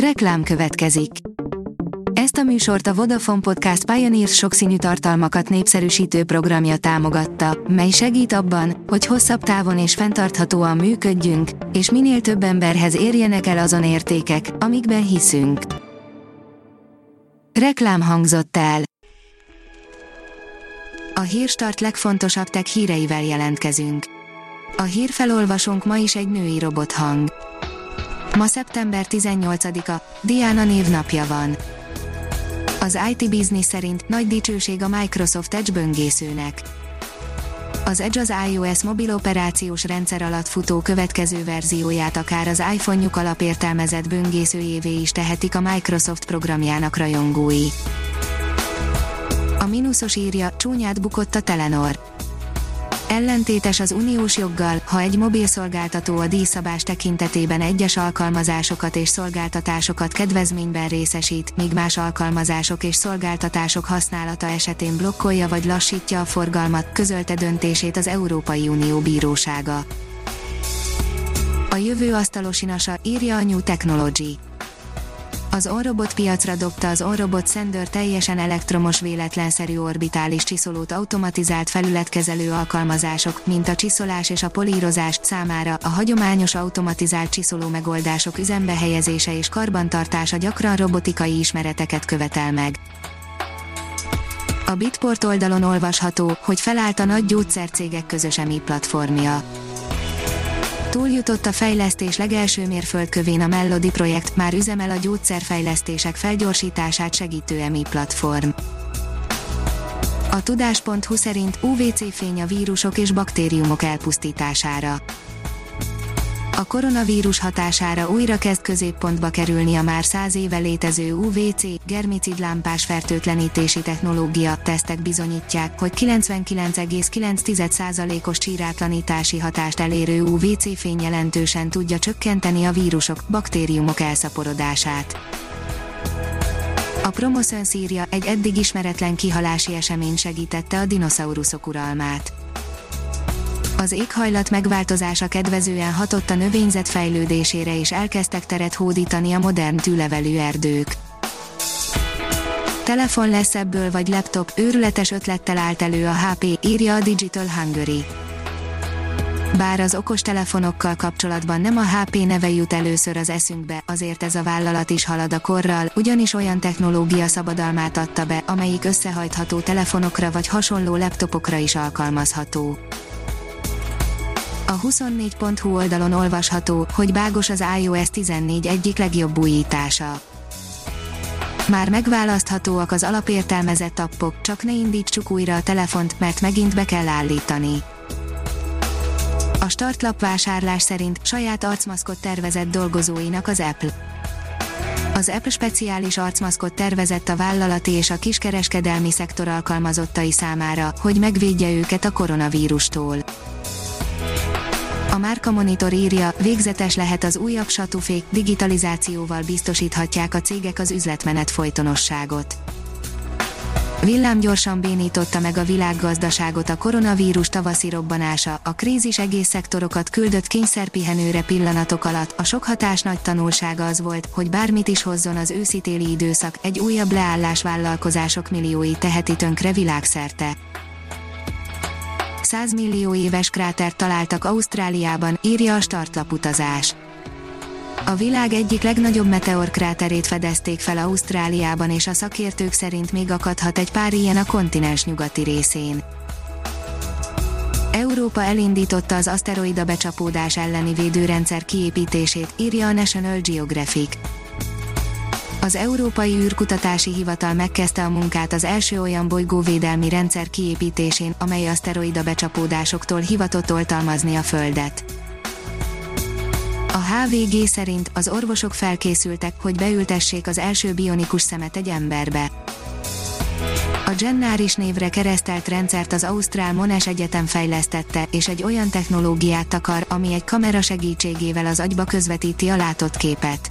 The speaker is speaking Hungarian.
Reklám következik. Ezt a műsort a Vodafone Podcast Pioneers sokszínű tartalmakat népszerűsítő programja támogatta, mely segít abban, hogy hosszabb távon és fenntarthatóan működjünk, és minél több emberhez érjenek el azon értékek, amikben hiszünk. Reklám hangzott el. A Hírstart legfontosabb tech híreivel jelentkezünk. A hírfelolvasónk ma is egy női robothang. Ma szeptember 18-a, Diana névnapja van. Az IT Business szerint nagy dicsőség a Microsoft Edge böngészőnek. Az Edge az iOS mobil operációs rendszer alatt futó következő verzióját akár az iPhone-juk alapértelmezett böngészőjévé is tehetik a Microsoft programjának rajongói. A mínuszos írja, csúnyát bukott a Telenor Ellentétes az uniós joggal, ha egy mobilszolgáltató a díjszabás tekintetében egyes alkalmazásokat és szolgáltatásokat kedvezményben részesít, míg más alkalmazások és szolgáltatások használata esetén blokkolja vagy lassítja a forgalmat, közölte döntését az Európai Unió bírósága. A jövő asztalosinasa, írja a New Technology az onrobot piacra dobta az onrobot Sender teljesen elektromos véletlenszerű orbitális csiszolót automatizált felületkezelő alkalmazások, mint a csiszolás és a polírozás számára a hagyományos automatizált csiszoló megoldások üzembe helyezése és karbantartása gyakran robotikai ismereteket követel meg. A Bitport oldalon olvasható, hogy felállt a nagy gyógyszercégek közös EMI platformja Túljutott a fejlesztés legelső mérföldkövén a Melody projekt, már üzemel a gyógyszerfejlesztések felgyorsítását segítő EMI platform. A tudás.hu szerint UVC fény a vírusok és baktériumok elpusztítására. A koronavírus hatására újra kezd középpontba kerülni a már száz éve létező UVC, germicid lámpás fertőtlenítési technológia. Tesztek bizonyítják, hogy 99,9%-os csírátlanítási hatást elérő UVC fény jelentősen tudja csökkenteni a vírusok, baktériumok elszaporodását. A Promoszön szírja egy eddig ismeretlen kihalási esemény segítette a dinoszauruszok uralmát az éghajlat megváltozása kedvezően hatott a növényzet fejlődésére és elkezdtek teret hódítani a modern tűlevelű erdők. Telefon lesz ebből vagy laptop, őrületes ötlettel állt elő a HP, írja a Digital Hungary. Bár az okos telefonokkal kapcsolatban nem a HP neve jut először az eszünkbe, azért ez a vállalat is halad a korral, ugyanis olyan technológia szabadalmát adta be, amelyik összehajtható telefonokra vagy hasonló laptopokra is alkalmazható. A 24.hu oldalon olvasható, hogy bágos az iOS 14 egyik legjobb újítása. Már megválaszthatóak az alapértelmezett appok, csak ne indítsuk újra a telefont, mert megint be kell állítani. A startlap vásárlás szerint saját arcmaszkot tervezett dolgozóinak az Apple. Az Apple speciális arcmaszkot tervezett a vállalati és a kiskereskedelmi szektor alkalmazottai számára, hogy megvédje őket a koronavírustól. A Márka Monitor írja, végzetes lehet az újabb satufék, digitalizációval biztosíthatják a cégek az üzletmenet folytonosságot. Villámgyorsan bénította meg a világgazdaságot a koronavírus tavaszi robbanása, a krízis egész szektorokat küldött kényszerpihenőre pillanatok alatt, a sok hatás nagy tanulsága az volt, hogy bármit is hozzon az őszitéli időszak, egy újabb leállás vállalkozások milliói teheti tönkre világszerte. 100 millió éves krátert találtak Ausztráliában, írja a startlaputazás. A világ egyik legnagyobb meteorkráterét fedezték fel Ausztráliában és a szakértők szerint még akadhat egy pár ilyen a kontinens nyugati részén. Európa elindította az aszteroida becsapódás elleni védőrendszer kiépítését, írja a National Geographic az Európai űrkutatási hivatal megkezdte a munkát az első olyan bolygóvédelmi rendszer kiépítésén, amely aszteroida becsapódásoktól hivatott oltalmazni a Földet. A HVG szerint az orvosok felkészültek, hogy beültessék az első bionikus szemet egy emberbe. A Gennaris névre keresztelt rendszert az Ausztrál Monash Egyetem fejlesztette, és egy olyan technológiát akar, ami egy kamera segítségével az agyba közvetíti a látott képet.